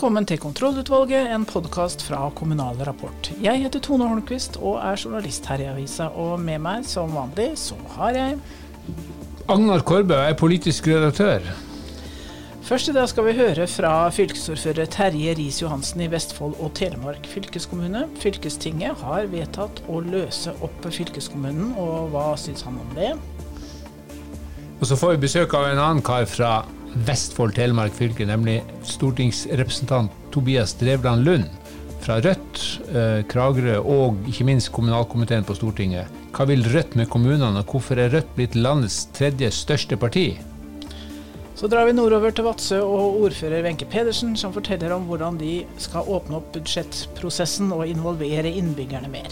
Velkommen til Kontrollutvalget, en podkast fra Kommunal Rapport. Jeg heter Tone Holmquist og er journalist her i avisa, og med meg som vanlig så har jeg Agnar Korbø er politisk redaktør. Først i dag skal vi høre fra fylkesordfører Terje Riis-Johansen i Vestfold og Telemark fylkeskommune. Fylkestinget har vedtatt å løse opp fylkeskommunen, og hva syns han om det? Og så får vi besøk av en annen kar fra Vestfold Telemark fylke, nemlig stortingsrepresentant Tobias Drevland Lund fra Rødt, eh, Kragerø og ikke minst kommunalkomiteen på Stortinget. Hva vil Rødt med kommunene, og hvorfor er Rødt blitt landets tredje største parti? Så drar vi nordover til Vadsø og ordfører Wenche Pedersen, som forteller om hvordan de skal åpne opp budsjettprosessen og involvere innbyggerne mer.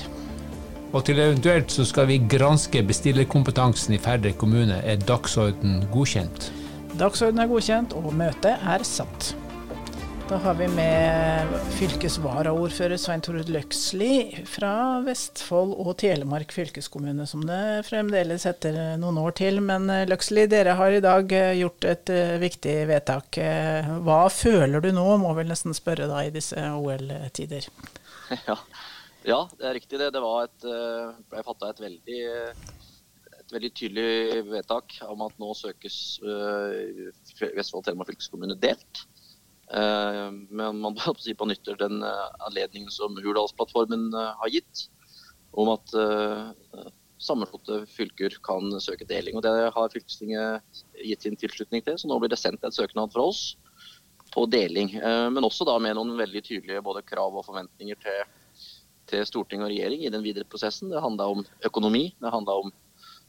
Og til eventuelt så skal vi granske bestillerkompetansen i Færder kommune. Er dagsorden godkjent? Dagsordenen er godkjent, og møtet er satt. Da har vi med fylkesvaraordfører Svein Torud Løksli fra Vestfold og Telemark fylkeskommune, som det fremdeles heter noen år til. Men eh, Løksli, dere har i dag eh, gjort et uh, viktig vedtak. Hva føler du nå, må vel nesten spørre da i disse OL-tider? Ja. ja. det er riktig det. Det et, ble fatta et veldig et veldig tydelig vedtak om at nå søkes uh, Vestfold Telemark fylkeskommune delt. Uh, men man si, benytter den uh, anledningen som Hurdalsplattformen har gitt, om at sammenslåtte fylker kan søke deling. og Det har fylkestinget gitt sin tilslutning til, så nå blir det sendt en søknad fra oss på deling. Men også da med noen veldig tydelige både krav og forventninger til, til storting og regjering i den videre prosessen. Det handla om økonomi, det handla om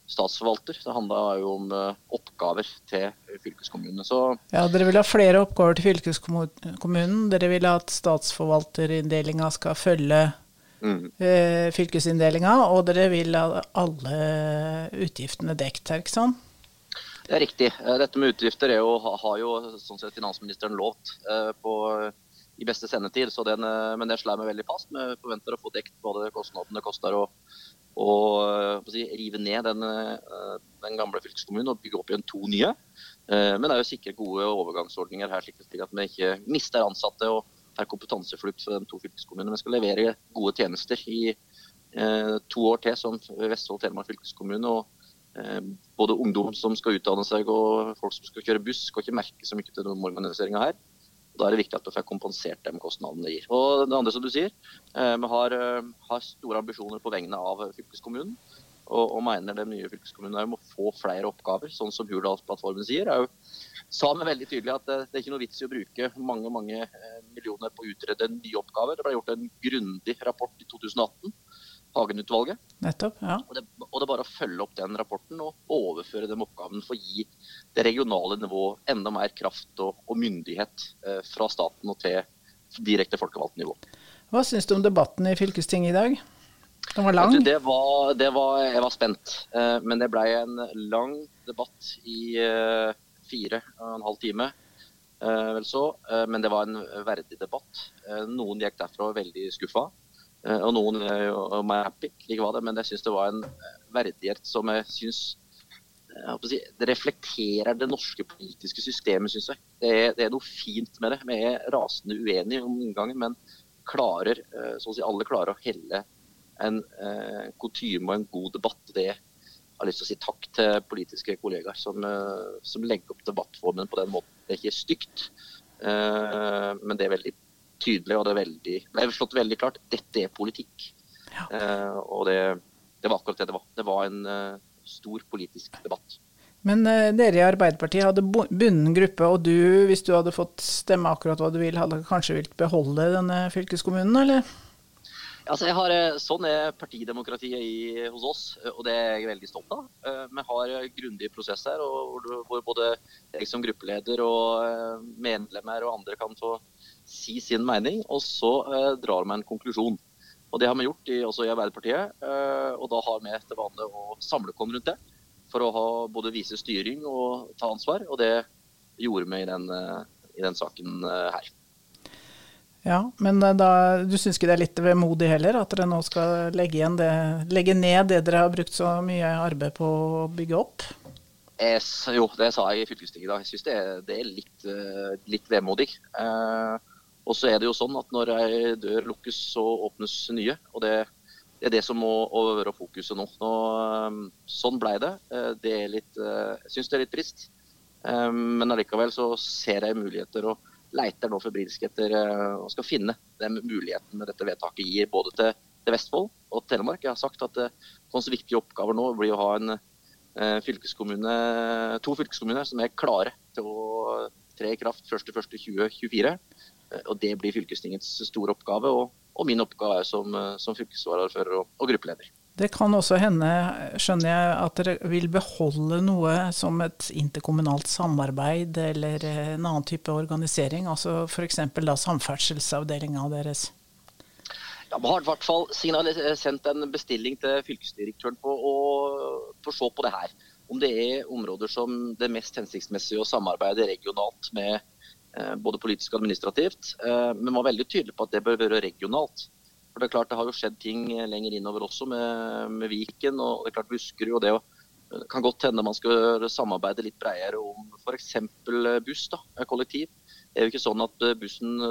statsforvalter. Det handla jo om uh, oppgaver til fylkeskommunene. Så, ja, Dere vil ha flere oppgaver til fylkeskommunen. Dere vil at statsforvalterinndelinga skal følge mm. uh, fylkesinndelinga, og dere vil ha alle utgiftene dekt her, ikke sant? Det er riktig. Eh, dette med utgifter jo, har jo sånn sett finansministeren lovt på, i beste sendetid, den, men det slår meg veldig fast. Vi forventer å få dekt både kostnadene det koster og og eh, si, rive ned den, eh, den, gamle fylkeskommunen og bygge opp igjen to nye. Eh, men det er jo sikre gode overgangsordninger her, slik at vi ikke mister ansatte og er kompetanseflukt fra de to fylkeskommunene. Vi skal levere gode tjenester i to år til som Vestfold Telemark fylkeskommune. og Både ungdom som skal utdanne seg og folk som skal kjøre buss, skal ikke merke så mye til omorganiseringa her. Da er det viktig at du får kompensert de kostnadene det gir. Og det andre som du sier, eh, Vi har, eh, har store ambisjoner på vegne av fylkeskommunen. Og, og mener den nye fylkeskommunen må få flere oppgaver, sånn som Hurdalsplattformen sier. Jeg sa meg veldig tydelig at det, det, er ikke noe vits i å bruke mange mange eh, millioner på å utrede nye oppgaver. Det ble gjort en grundig rapport i 2018 Hagen-utvalget. Nettopp, ja. Og det, og det, er bare å følge opp den rapporten og overføre den oppgaven for å gi det regionale nivået enda mer kraft og, og myndighet eh, fra staten og til direkte folkevalgt nivå. Hva syns du om debatten i fylkestinget i dag? Den var lang? Det var, det var, jeg var spent, eh, men det ble en lang debatt i eh, fire og en halv time. Eh, vel så, eh, men det var en verdig debatt. Eh, noen gikk derfra veldig skuffa. Eh, og noen er jo happy, like var det, men jeg syns det var en eh, verdighet som jeg syns eh, si, det reflekterer det norske politiske systemet, syns jeg. Det er, det er, noe fint med det. Vi er rasende uenige om inngangen, men klarer, så å si alle klarer å helle en eh, kutyme og en god debatt. Det jeg har lyst til å si takk til politiske kollegaer som, som legger opp debattformen på den måten. Det er ikke stygt, eh, men det er veldig tydelig, og det, veldig, ble slått veldig klart. Dette er politikk. Ja. Uh, og det, det, var akkurat det det var. Det var en uh, stor politisk debatt. Men uh, dere i Arbeiderpartiet hadde bunden gruppe, og du, hvis du hadde fått stemme akkurat hva du vil, hadde kanskje vilt beholde denne fylkeskommunen, eller? Altså har, sånn er partidemokratiet i, hos oss, og det er jeg veldig stolt av. Vi har grundige prosesser hvor både jeg som gruppeleder og medlemmer og andre kan få si sin mening, og så eh, drar vi en konklusjon. Og Det har vi gjort i, også i Arbeiderpartiet. Eh, og Da har vi til vane å samle oss rundt det. For å ha, både vise styring og ta ansvar. Og det gjorde vi i den, eh, i den saken eh, her. Ja, Men eh, da, du syns ikke det er litt vemodig heller, at dere nå skal legge, det, legge ned det dere har brukt så mye arbeid på å bygge opp? Jeg, jo, det sa jeg i fylkestinget i dag. Jeg syns det, det, er litt, litt vemodig. Eh, Og så er det jo sånn at når ei dør lukkes, så åpnes nye. og det, det er det som må være fokuset nå. nå sånn ble det. det er litt, jeg syns det er litt trist. Men allikevel så ser jeg muligheter og leiter nå febrilsk etter og skal finne den muligheten dette vedtaket gir både til, til Vestfold og Telemark. Jeg har sagt at våre viktige oppgaver nå blir å ha en fylkeskommune, to fylkeskommuner som er klare til å tre i kraft 1.1.2024. Og Det blir fylkestingets store oppgave, og, og min oppgave som, som fylkesvaraordfører og, og, gruppeleder. Det kan også hende, skjønner jeg, at dere vil beholde noe som et interkommunalt samarbeid eller en annen type organisering, altså f.eks. samferdselsavdelinga deres? Ja, Vi har i hvert fall sendt en bestilling til fylkesdirektøren på å, på å se på det her. Om det er områder som det er mest hensiktsmessig å samarbeide regionalt med Eh, både politisk og administrativt. Eh, men var veldig tydelig på at det bør være regionalt. For Det er klart det har jo skjedd ting lenger innover også med, med Viken og det er klart Buskerud. og det det kan godt hende man skal samarbeide litt bredere om f.eks. buss, da, kollektiv. Det er jo ikke sånn at bussen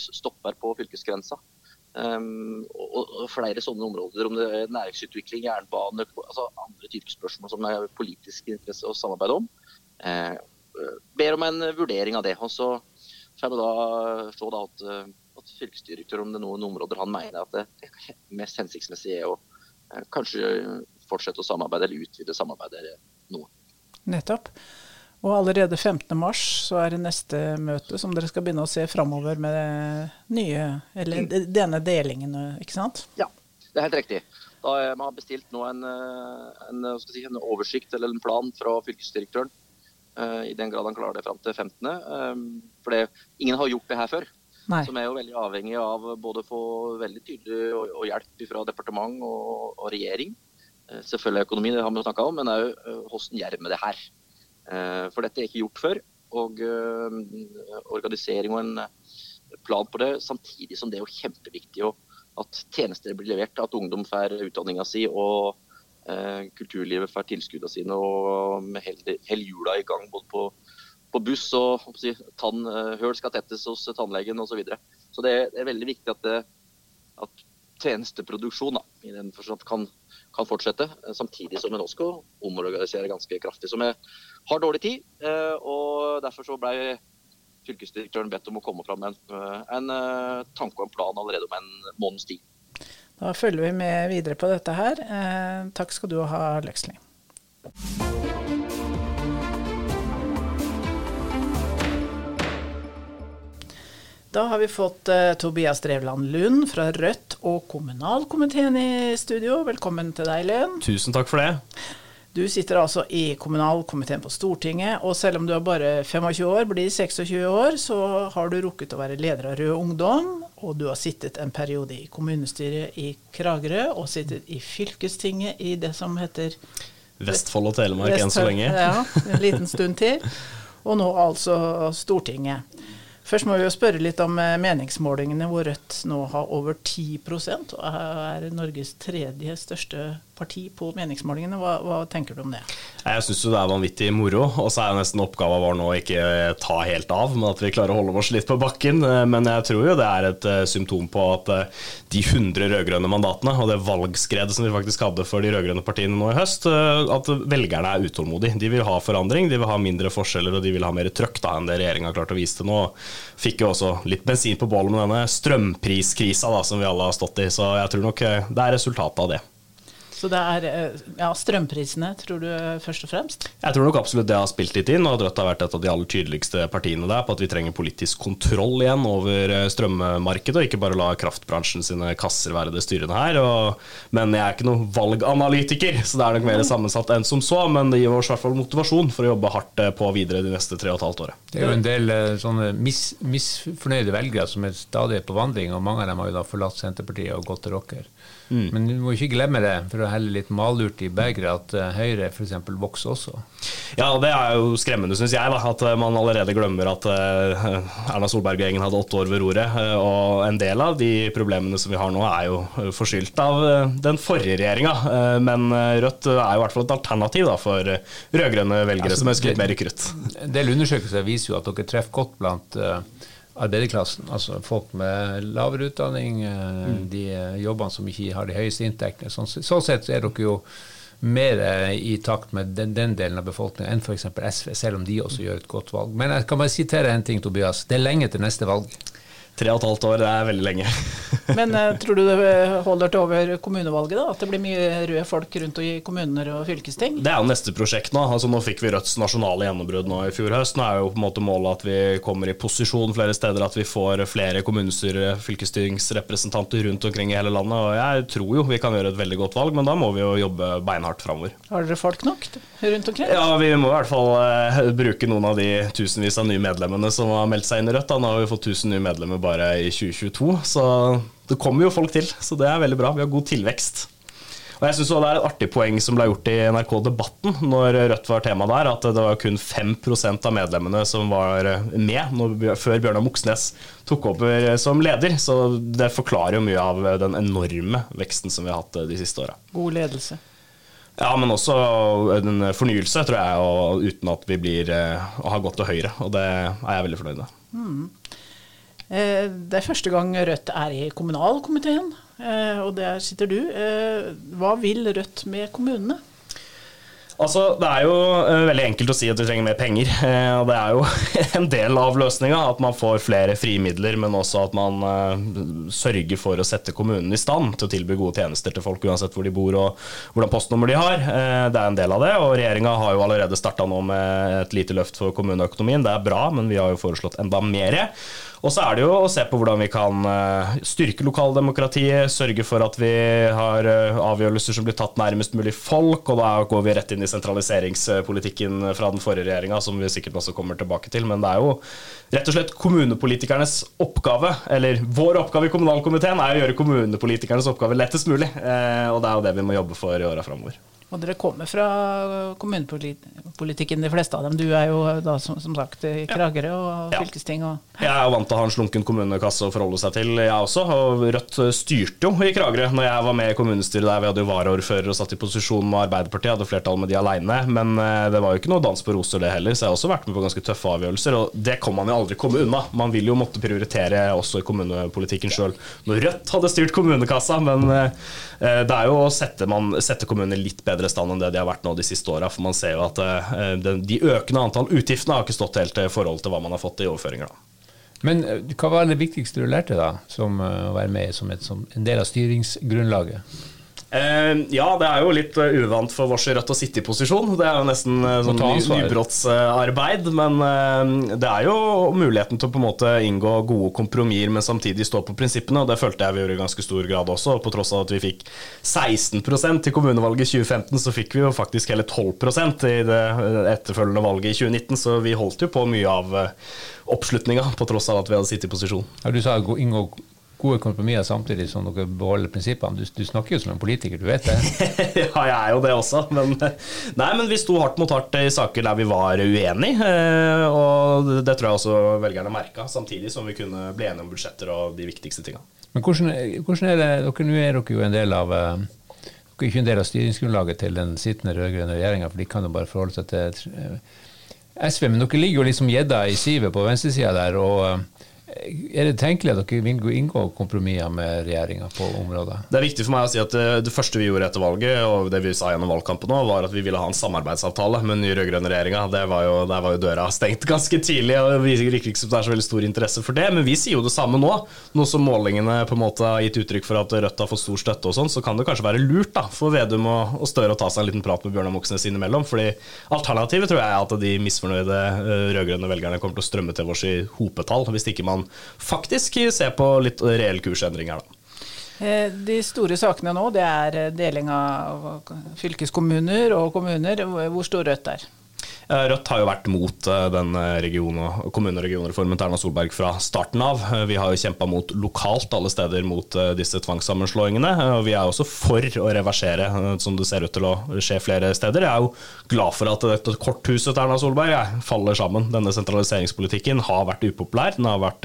stopper på fylkesgrensa. Um, og, flere sånne områder, om det er næringsutvikling, jernbane, altså andre typer spørsmål som er politisk interesse å samarbeide om. Uh, ber om en vurdering av det. Og så får jeg da se da at, at fylkesdirektør om det er noen områder han mener at det mest hensiktsmessige er å eh, kanskje fortsette å samarbeide eller utvide samarbeidet noe. Nettopp. Og allerede 15.3 så er det neste møte som dere skal begynne å se framover med nye, eller mm. denne delingen, ikke sant? Ja, det er helt riktig. Da har bestilt nå en, eh, en, si, en oversikt eller en plan fra fylkesdirektøren Eh, i den grad han klarer det fram til 15. Ehm, for det, ingen har gjort det her før. Nei. Som er jo veldig avhengig av både å få veldig tydelig og, og hjelp fra departement og, og, regjering. Eh, selvfølgelig økonomi, det har vi snakka om, men òg eh, hvordan gjør vi det her. For dette er ikke gjort før. Og organisering og en plan på det, samtidig som det er jo kjempeviktig at tjenester blir levert, at ungdom får utdanninga si og Eh, kulturlivet får tilskuddene sine og med hele jula i gang både på, på buss og si, tann, eh, høl skal tettes hos tannlegen osv. Så, videre. så det, er veldig viktig at, det, at tjenesteproduksjon da, i den forstand kan, kan, fortsette, eh, samtidig som vi nå skal omorganisere ganske kraftig. Vi har dårlig tid, og derfor så ble fylkesdirektøren bedt om å komme fram med en, en tanke og en plan allerede om en måneds tid. Da følger vi med videre på dette her. Eh, takk skal du ha, Løksli. Da har vi fått eh, Tobias Drevland Lund fra Rødt og kommunalkomiteen i studio. Velkommen til deg, Lund. Tusen takk for det. Du sitter altså i kommunalkomiteen på Stortinget, og selv om du er bare 25 år, blir 26 år, så har du rukket å være leder av Rød Ungdom, og du har sittet en periode i kommunestyret i Kragerø, og sittet i fylkestinget i det som heter Vestfold og Telemark Vestfold, enn så lenge. Ja, en liten stund til. Og nå altså Stortinget. Først må vi jo spørre litt om eh, meningsmålingene, hvor Rødt nå har over 10% og er Norges tredje største parti på meningsmålingene. Hva, hva tenker du om det? Jeg syns det er vanvittig moro. Og så er jo nesten oppgava vår nå ikke ta helt av, men at vi klarer å holde oss litt på bakken. Men jeg tror jo det er et eh, symptom på at eh, de 100 rød-grønne mandatene og det valgskredet som vi faktisk hadde for de rød-grønne partiene nå i høst, at velgerne er utålmodige. De vil ha forandring, de vil ha mindre forskjeller og de vil ha mer trøkk da, enn det regjeringa har klart å vise til nå fikk jo også litt bensin på bålet med denne strømpriskrisa som vi alle har stått i. Så jeg tror nok eh, det er resultatet av det. Så det er eh, ja, strømprisene, tror du først og fremst? Jeg tror nok absolutt det har spilt litt inn, og at Rødt har vært et av de aller tydeligste partiene der på at vi trenger politisk kontroll igjen over eh, strømmarkedet, og ikke bare la kraftbransjen sine kasser være det styrende her. Og, men jeg er ikke noen valganalytiker, så det er nok mer sammensatt enn som så. Men det gir oss i hvert fall motivasjon for å jobbe hardt eh, på videre de neste tre og et halvt året. Det er jo en del sånne mis, misfornøyde velgere som er stadig på vandring, og mange av dem har jo da forlatt Senterpartiet og gått til rocker. Mm. Men du må ikke glemme det, for å helle litt malurt i begeret, at uh, Høyre f.eks. vokser også. Ja, det er jo skremmende, syns jeg, da, at uh, man allerede glemmer at uh, Erna Solberg-gjengen hadde åtte år ved roret. og en del av de problemene som vi har nå, er jo forskyldt av den forrige regjeringa. men Rødt er jo i hvert fall et alternativ da, for rød-grønne velgere altså, som ønsker litt mer krutt. En del undersøkelser viser jo at dere treffer godt blant arbeiderklassen. Altså folk med lavere utdanning, eh, Mm. de eh, jobbene som ikke har de høyeste inntektene. Sånn, sånn sett er dere jo mer eh, i takt med den, den delen av befolkningen enn f.eks. SV, selv om de også gjør et godt valg. Men jeg kan bare sitere en ting, Tobias. Det er lenge til neste valg. Tre og et halvt år, det er veldig lenge. Men eh, tror du det holder til over kommunevalget, da? At det blir mye røde folk rundt i kommuner og fylkesting? Det er jo neste prosjekt nå. Altså Nå fikk vi Rødts nasjonale gjennombrudd nå i fjor høst. Nå er jo på en måte målet at vi kommer i posisjon flere steder, at vi får flere kommunestyre- fylkestingsrepresentanter rundt omkring i hele landet. Og jeg tror jo vi kan gjøre et veldig godt valg, men da må vi jo jobbe beinhardt framover. Har dere folk nok rundt omkring? Ja, vi må i hvert fall eh, bruke noen av de tusenvis av nye medlemmene som har meldt seg inn i Rødt. Da. Nå har vi fått 1000 nye medlemmer bare i 2022, så det kommer jo folk til. Så det er veldig bra. Vi har god tilvekst. Og jeg synes også Det er et artig poeng som ble gjort i NRK Debatten når Rødt var tema der, at det var kun 5% av medlemmene som var med når, før Bjørnar Moxnes tok over som leder. Så det forklarer jo mye av den enorme veksten som vi har hatt de siste åra. God ledelse. Ja, men også en fornyelse, tror jeg, og uten at vi blir å ha gått til høyre. Og det er jeg veldig fornøyd med. Mm. Eh, Det er første gang Rødt er i kommunalkomiteen, eh, og der sitter du. Eh, Hva vil Rødt med kommunene? Altså, Det er jo veldig enkelt å si at vi trenger mer penger. Og Det er jo en del av løsninga at man får flere frimidler, men også at man sørger for å sette kommunen i stand til å tilby gode tjenester til folk uansett hvor de bor og hvordan postnummer de har. Det er en del av det. og Regjeringa har jo allerede starta nå med et lite løft for kommuneøkonomien. Det er bra, men vi har jo foreslått enda mer. Og så er det jo å se på hvordan vi kan styrke lokaldemokratiet, sørge for at vi har avgjørelser som blir tatt nærmest mulig folk, og da går vi rett inn i sentraliseringspolitikken fra den forrige regjeringa, som vi sikkert også kommer tilbake til. Men det er jo rett og slett kommunepolitikernes oppgave, eller vår oppgave i kommunalkomiteen, er å gjøre kommunepolitikernes oppgave lettest mulig. Og det er jo det vi må jobbe for i åra framover. Og dere kommer fra kommunepolitikken, de fleste av dem. Du er jo da som, som sagt i Kragerø og Ja. fylkesting. Og, Jeg er vant til å ha en slunken kommunekasse å forholde seg til, jeg også. Og Rødt styrte jo i Kragerø når jeg var med i kommunestyret der. Vi hadde jo varaordfører og satt i posisjon med Arbeiderpartiet, hadde flertall med de aleine. Men eh, det var jo ikke noe dans på roser, det heller. Så jeg har også vært med på ganske tøffe avgjørelser. Og det kan man jo aldri komme unna. Man vil jo måtte prioritere også i kommunepolitikken sjøl. Når Rødt hadde styrt kommunekassa, men eh, det er jo å sette, man, sette kommunene litt bedre i stand enn det de har vært nå de siste åra. For man ser jo at eh, de økende antall utgiftene har ikke stått helt i forhold til hva man har fått i overføringer. da. Men eh, hva var det viktigste du lærte da, som eh, å være med som, et, som en del av styringsgrunnlaget? Eh, ja, det er jo litt eh, uvant for Vårs Rødt å sitte i posisjon. Det er jo nesten eh, sånn nybrottsarbeid. Men det er jo muligheten til å på en måte inngå gode kompromisser, men samtidig stå på prinsippene. Og det følte jeg vi gjorde i ganske stor grad også. På tross av at vi fikk 16 til kommunevalget i 2015, så fikk vi jo faktisk hele 12% i det etterfølgende valget i 2019. Så vi holdt jo på mye av oppslutninga, på tross av at vi hadde sittet i posisjon. Ja, du sa gå- inngå gode kompromisser samtidig som dere beholder prinsippene. Du, du snakker jo som en politiker, du vet det. ja, jeg er jo det også. Men, nei, men vi sto hardt mot hardt i saker der vi var uenige. eh, Og det tror jeg også velgerne merka, samtidig som vi kunne bli enige om budsjetter og de viktigste tinga. Men hvordan, hvordan er det dere, Nå er dere jo en del av eh, dere er ikke en del av styringsgrunnlaget til den sittende rød-grønne regjeringa, for de kan jo bare forholde seg til eh, SV. Men dere ligger jo liksom gjedda i sivet på venstresida der. og Er det tenkelig at dere vil inngå kompromisser med regjeringa på området? Det er viktig for meg å si at eh, det første vi gjorde etter valget, og det vi sa gjennom valgkampen nå, var at vi ville ha en samarbeidsavtale med den nye rød-grønne regjeringa. Der var jo døra stengt ganske tidlig, og det virker ikke som det er så veldig stor interesse for det. Men vi sier jo det samme nå. Nå som målingene på en måte har gitt uttrykk for at Rødt har fått stor støtte og sånn, så kan det kanskje være lurt da, for Vedum og, og Støre å ta seg en liten prat med Bjørnar Moxnes innimellom. fordi alternativet tror jeg er at de misfornøyde eh, rød-grønne velgerne kommer til å strømme til oss i hopetall, hvis ikke man faktisk ser på litt reell kursendring her, da. Eh, De store sakene nå, det er eh, deling av fylkeskommuner og kommuner. Hvor står Rødt der? Eh, Rødt har jo vært mot eh, den eh, region- og kommune- og regionreformen til Erna Solberg fra starten av. Vi har jo kjempa mot lokalt alle steder mot disse tvangssammenslåingene. Og vi er også for å reversere, som det ser ut til å skje flere steder. Jeg er jo glad for at dette korthuset til Erna Solberg faller sammen. Denne sentraliseringspolitikken har vært upopulær. Den har vært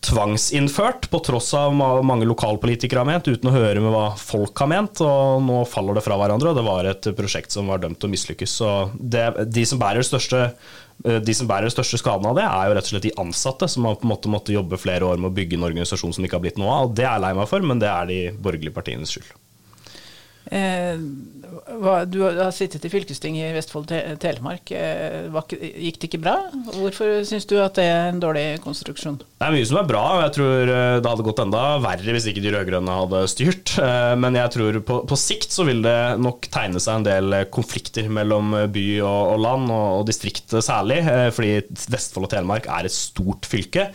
tvangsinnført, på tross av hva mange lokalpolitikere har ment, uten å høre med hva folk har ment. Og nå faller det fra hverandre, og det var et prosjekt som var dømt til å mislykkes. Så det, de som største eh, de som bærer den største skaden av det, er jo rett og slett de ansatte, som har på en måte måttet jobbe flere år med å bygge en organisasjon som ikke har blitt noe av. og Det er jeg lei meg for, men det er de borgerlige partienes skyld. Eh, du har sittet i fylkestinget i Vestfold Telemark. Eh, gikk det ikke bra? Hvorfor syns du at det er en dårlig konstruksjon? Det er mye som er bra. og Jeg tror eh, det hadde gått enda verre hvis ikke de rød-grønne hadde styrt. Men jeg tror på, på, sikt så vil det nok tegne seg en del konflikter mellom by og, og land, og, og distrikt særlig. Fordi Vestfold og Telemark er et stort fylke.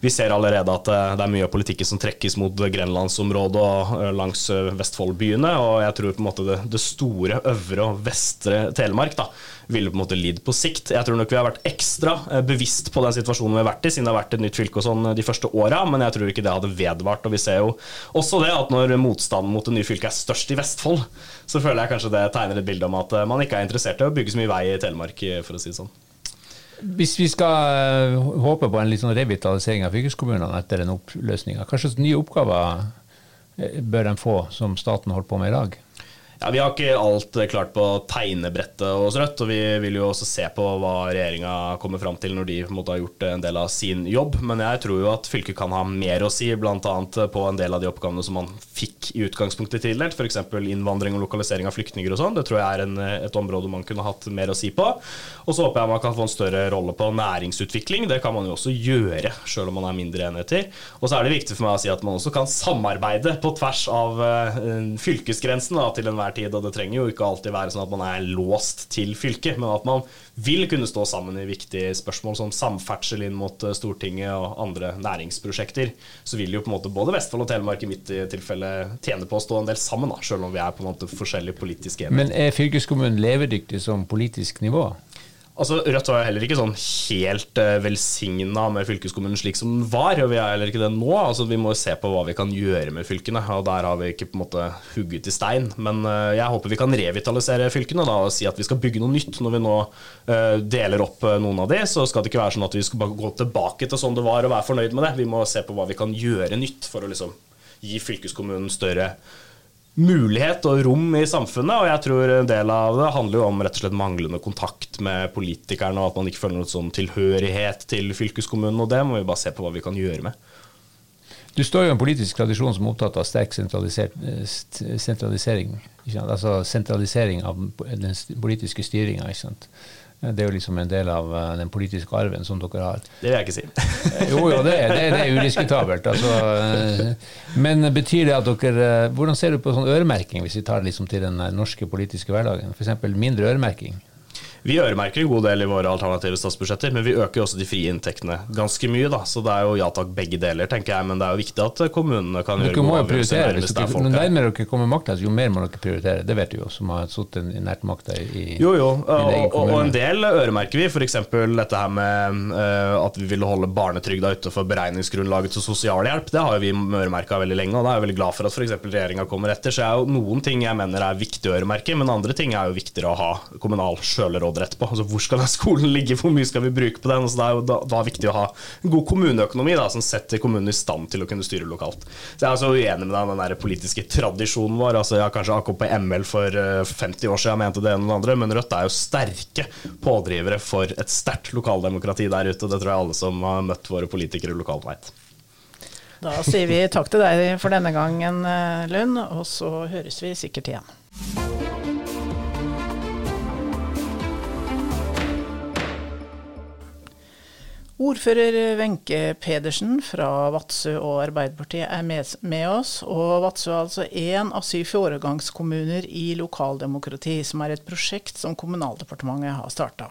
Vi ser allerede at det er mye av politikken som trekkes mot grenlandsområdet og langs Vestfoldbyene. og jeg tror på en måte det, det store øvre og vestre Telemark da, ville på en måte lidd på sikt. Jeg tror nok vi har vært ekstra eh, bevisst på den situasjonen vi har vært i, siden det har vært et nytt fylke og sånn eh, de første åra, men jeg tror ikke det hadde vedvart. Og vi ser jo også det at når motstanden mot det nye fylket er størst i Vestfold, så føler jeg kanskje det tegner et bilde om at eh, man ikke er interessert i å bygge så mye vei i Telemark, for å si det sånn. Hvis vi skal håpe på en litt sånn revitalisering av fylkeskommunene etter den oppløsninga, hva slags nye oppgaver bør de få som staten holder på med i dag? Ja, Vi har ikke alt klart på tegnebrettet hos Rødt, og vi vil jo også se på hva regjeringa kommer fram til når de på en måte har gjort en del av sin jobb. Men jeg tror jo at fylket kan ha mer å si, bl.a. på en del av de oppgavene som man fikk i utgangspunktet tildelt, f.eks. innvandring og lokalisering av flyktninger og sånn. Det tror jeg er en, et område man kunne hatt mer å si på. Og så håper jeg man kan få en større rolle på næringsutvikling. Det kan man jo også gjøre, sjøl om man er mindre enheter. Og så er det viktig for meg å si at man også kan samarbeide på tvers av fylkesgrensen da, til enhver tid. Og det trenger jo ikke alltid være sånn at man er låst til fylket, men at man vil kunne stå sammen i viktige spørsmål som samferdsel inn mot eh, Stortinget og andre næringsprosjekter. Så vil jo på en måte både Vestfold og Telemark i mitt tilfelle tjene på å stå en del sammen, da, selv om vi er på en måte forskjellige politiske enheter. Men er fylkeskommunen levedyktig som politisk nivå? Altså, Rødt var heller ikke sånn helt uh, eh, velsigna med fylkeskommunen slik som den var, og vi er heller ikke det nå. Altså, Vi må jo se på hva vi kan gjøre med fylkene, og der har vi ikke på en måte hugget i stein. Men uh, jeg håper vi kan revitalisere fylkene da, og si at vi skal bygge noe nytt. Når vi nå uh, deler opp noen av de, så skal det ikke være sånn at vi skal bare gå tilbake til sånn det var og være fornøyd med det. Vi må se på hva vi kan gjøre nytt for å liksom gi fylkeskommunen større mulighet og rom i samfunnet. Og jeg tror en del av det handler jo om rett og slett manglende kontakt med politikerne, og at man ikke føler noen sånn tilhørighet til fylkeskommunen. Og det må vi bare se på hva vi kan gjøre med. Du står jo i en politisk tradisjon som er opptatt av sterk sentralisering. Altså sentralisering av den politiske styringa. Det er jo liksom en del av eh, den politiske arven som dere har. Det vil jeg ikke si. Eh, jo, jo, det, det, det er udiskutabelt. Altså, eh, men betyr det at dere Hvordan ser du på sånn øremerking, hvis vi tar liksom til den norske politiske hverdagen? F.eks. mindre øremerking? Vi øremerker en god del i våre alternative statsbudsjetter, men vi øker jo også de frie inntektene ganske mye. da, Så det er jo ja takk, begge deler, tenker jeg. Men det er jo viktig at kommunene kan dere gjøre gode avgjørelser. Hvis dere, jo nærmere dere kommer makta, jo mer må dere prioritere. Det vet du jo, som har sittet nært makta i Jo, jo. Og, og, en del øremerker vi. F.eks. dette her med uh, at vi ville holde barnetrygda utenfor beregningsgrunnlaget til sosialhjelp. Det har jo vi øremerka veldig lenge, og da er jeg veldig glad for at f.eks. regjeringa kommer etter. Så er jo noen ting jeg mener er viktig å øremerke, men andre ting er jo viktigere å ha kommunal sjølråd råderett etterpå. Altså, hvor skal den skolen ligge, hvor mye skal vi bruke på den? Altså, det er jo da, da viktig å ha en god kommuneøkonomi da, som setter kommunen i stand til å kunne styre lokalt. Så Jeg er altså uenig med deg den der politiske tradisjonen vår. Altså, jeg har kanskje AKP ML for 50 eh, år siden mente det ene og det andre, men Rødt er jo sterke pådrivere for et sterkt lokaldemokrati der ute. Det tror jeg alle som har møtt våre politikere lokalt vet. Da sier vi takk til deg for denne gangen, eh, Lund, og så høres vi sikkert igjen. Ordfører Wenche Pedersen fra Vadsø og Arbeiderpartiet er med, med, oss. Og Vadsø er altså én av syv foregangskommuner i lokaldemokrati, som er et prosjekt som Kommunaldepartementet har starta.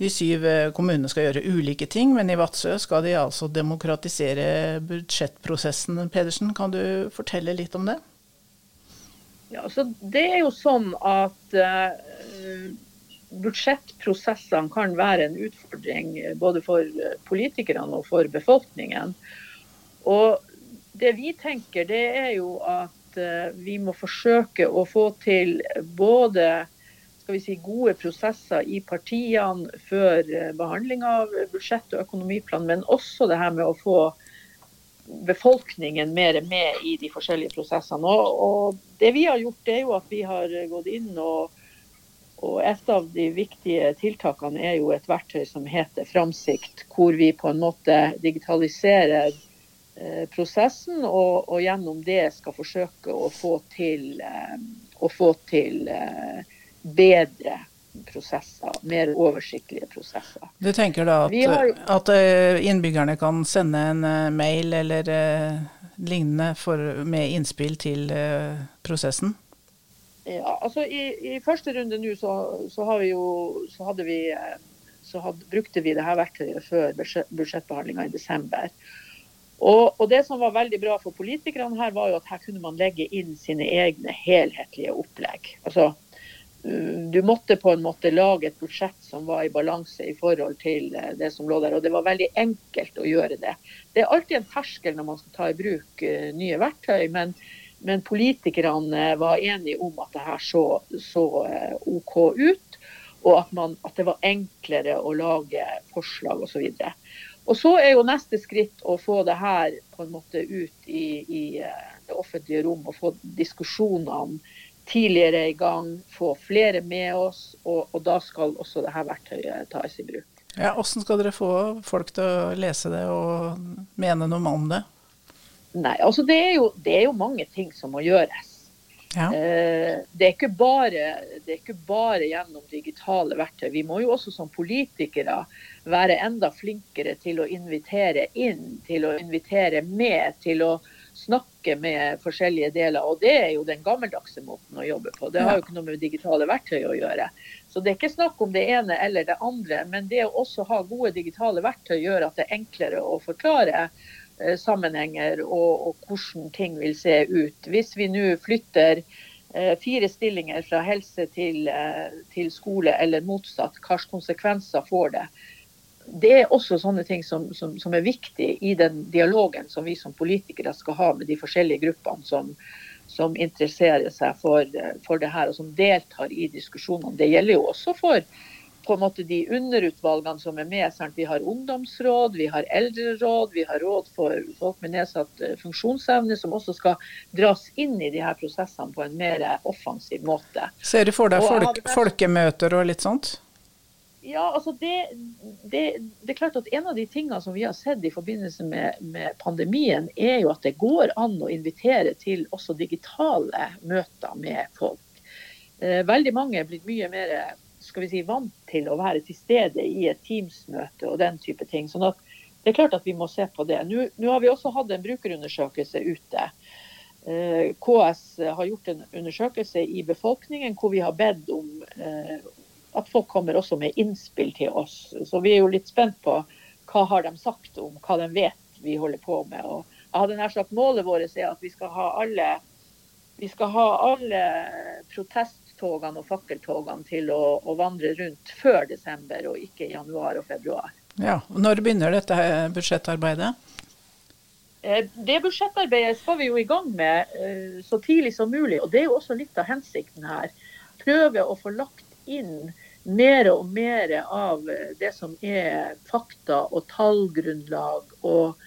De syv eh, kommunene skal gjøre ulike ting, men i Vadsø skal de altså demokratisere budsjettprosessen. Pedersen, kan du fortelle litt om det? Ja, altså Det er jo sånn at uh, budsjettprosessene kan være en utfordring både for politikerne og for befolkningen. Og det vi tenker, det er jo at eh, vi må forsøke å få til både skal vi si, gode prosesser i partiene før eh, behandling av budsjett og økonomiplan, men også det her med å få befolkningen mer med i de forskjellige prosessene. Og, og, det vi har gjort, det er jo at vi har gått inn og, og et av de viktige tiltakene er jo et verktøy som heter Framsikt, hvor vi på en måte digitaliserer eh, prosessen og, og, gjennom det skal forsøke å få til, eh, å få til eh, bedre prosesser, mer oversiktlige prosesser. Du tenker da at, har, at innbyggerne kan sende en mail eller lignende for, med innspill til prosessen? Ja, altså I, i første runde nå så, så, har vi jo, så, hadde vi, så hadde, brukte vi det her verktøyet før budsjettbehandlinga i desember. Og, og, Det som var veldig bra for politikerne, her var jo at her kunne man legge inn sine egne helhetlige opplegg. Altså du måtte på en måte lage et budsjett som var i balanse i forhold til eh, det som lå der. Og det var veldig enkelt å gjøre det. Det er alltid en terskel når man skal ta i bruk eh, nye verktøy, men, men politikerne eh, var enige om at det her så, så OK ut. Og at, man, at, det var enklere å lage forslag osv. Og så er jo neste skritt å få det her på en måte ut i, i det offentlige rom og få diskusjonene tidligere i gang, få flere med oss, og, og da skal også dette verktøyet tas i bruk. Ja, Hvordan skal dere få folk til å lese det og mene noe om det? Nei, altså det er, jo, det er jo mange ting som må gjøres. Ja. Eh, det, er bare, det, er ikke bare, gjennom digitale verktøy. Vi må jo også som politikere være enda flinkere til å invitere inn, til å invitere med, til å snakke med forskjellige deler. Og det er jo den gammeldagse måten å jobbe på. Det har jo ikke noe med digitale verktøy å gjøre. Så det er ikke snakk om det ene eller det andre. Men det å også ha gode digitale verktøy gjør at det er enklere å forklare sammenhenger og, og, hvordan ting vil se ut. Hvis vi nå flytter eh, fire stillinger fra helse til, eh, til skole eller motsatt, hvilke konsekvenser får det? det er også sånne ting som, som, som, er viktig i den dialogen som vi som politikere skal ha med de forskjellige gruppene som, som interesserer seg for, for det her og som deltar i diskusjonene. Det gjelder jo også for på en måte de underutvalgene som er med. Sant? Vi har ungdomsråd, vi har eldreråd, vi har råd for folk med nedsatt eh, funksjonsevne, som også skal dras inn i de her prosessene på en mer offensiv måte. Ser du for deg folk, folkemøter og litt sånt? Ja, altså det, det, det, er klart at En av de tingene som vi har sett i forbindelse med, med, pandemien, er jo at det går an å invitere til også digitale møter med folk. Eh, veldig mange er blitt mye mer skal vi si, vant til å være til stede i et Teams-møte og den type ting. sånn at det er klart at vi må se på det. Nå, nå har vi også hatt en brukerundersøkelse ute. Eh, KS har gjort en undersøkelse i befolkningen hvor vi har bedt om, eh, at folk kommer også med innspill til oss. Så vi er jo litt spent på hva har de sagt om hva de vet vi holder på med. Og jeg hadde nær sagt Målet vårt er at vi skal ha alle, vi skal ha alle protesttogene og fakkeltogene til å, å, vandre rundt før desember, og ikke i januar og februar. Ja, og Når begynner dette budsjettarbeidet? Eh, det budsjettarbeidet skal vi jo i gang med eh, så tidlig som mulig. og Det er jo også litt av hensikten her. Prøve å få lagt inn mer og mer av det som er fakta og tallgrunnlag og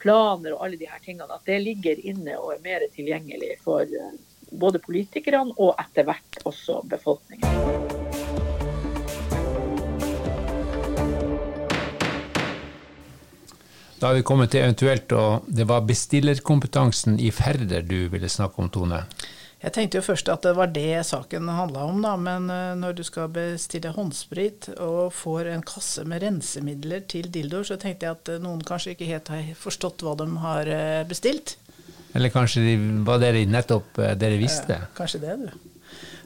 planer og alle de her tingene, at det ligger inne og er mer tilgjengelig for eh, både politikerne og etter hvert også befolkningen. Da har vi kommet til eventuelt, og det var bestillerkompetansen i Færder du ville snakke om, Tone? Jeg tenkte jo først at det var det saken handla om, da. Men eh, når du skal bestille håndsprit og får en kasse med rensemidler til dildoer, så tenkte jeg at eh, noen kanskje ikke helt har forstått hva de har eh, bestilt. Eller kanskje de, var det nettopp dere visste? Ja, kanskje det, du.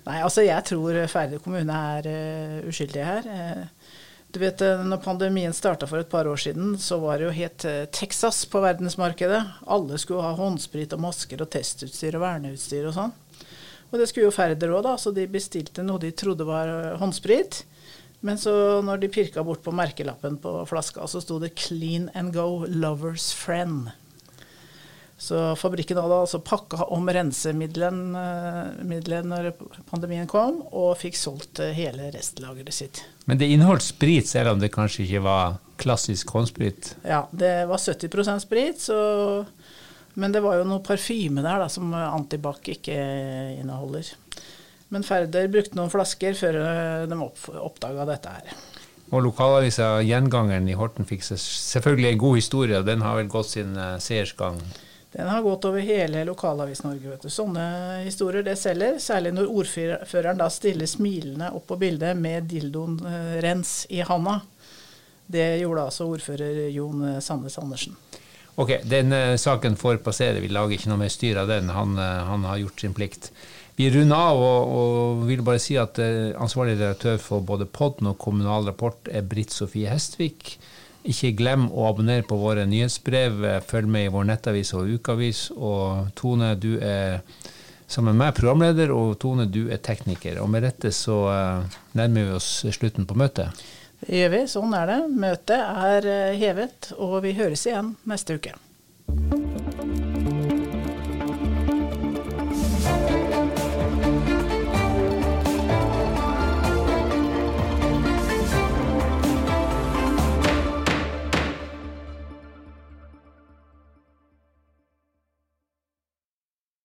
Nei, altså jeg tror Færder kommune er uh, uskyldige her. Du vet, når pandemien starta for et par år siden, så var det jo helt Texas på verdensmarkedet. Alle skulle ha håndsprit og masker og testutstyr og verneutstyr og sånn. Og det skulle jo Færder òg, da, så de bestilte noe de trodde var eh, håndsprit. Men så når de pirka bort på merkelappen på flaska, så sto det 'Clean and Go Lovers Friend'. Så fabrikken hadde altså pakka om rensemiddelet eh, når pandemien kom, og fikk solgt eh, hele restlageret sitt. Men det inneholdt sprit, selv om det kanskje ikke var klassisk håndsprit. Ja, det var 70% sprit, så, men det var jo noe parfyme der da, som Antibac ikke inneholder. Men Færder brukte noen flasker før de oppdaga dette her. Og lokalavisa Gjengangeren i Horten fikk selvfølgelig en god historie, og den har vel gått sin seiersgang? Den har gått over hele Lokalavis-Norge. Sånne historier det selger, særlig når ordføreren da stiller smilende opp på bildet med dildoen uh, rens i handa. Det gjorde altså ordfører Jon eh, Sandnes Andersen. Ok, den uh, saken får passere, vi lager ikke noe mer styr av den. Han, han har gjort sin plikt. Vi runder av og, og, vil bare si at eh, ansvarlig redaktør for både Podden og Kommunal Rapport er Britt Sofie Hestvik. Ikke glem å abonnere på våre nyhetsbrev. Følg med i vår nettavis og ukeavis. Og Tone, du er sammen med meg programleder, og Tone, du er tekniker. Og med dette så uh, nærmer vi oss slutten på møtet. Det gjør vi. Sånn er det. Møtet er uh, hevet, og vi høres igjen neste uke.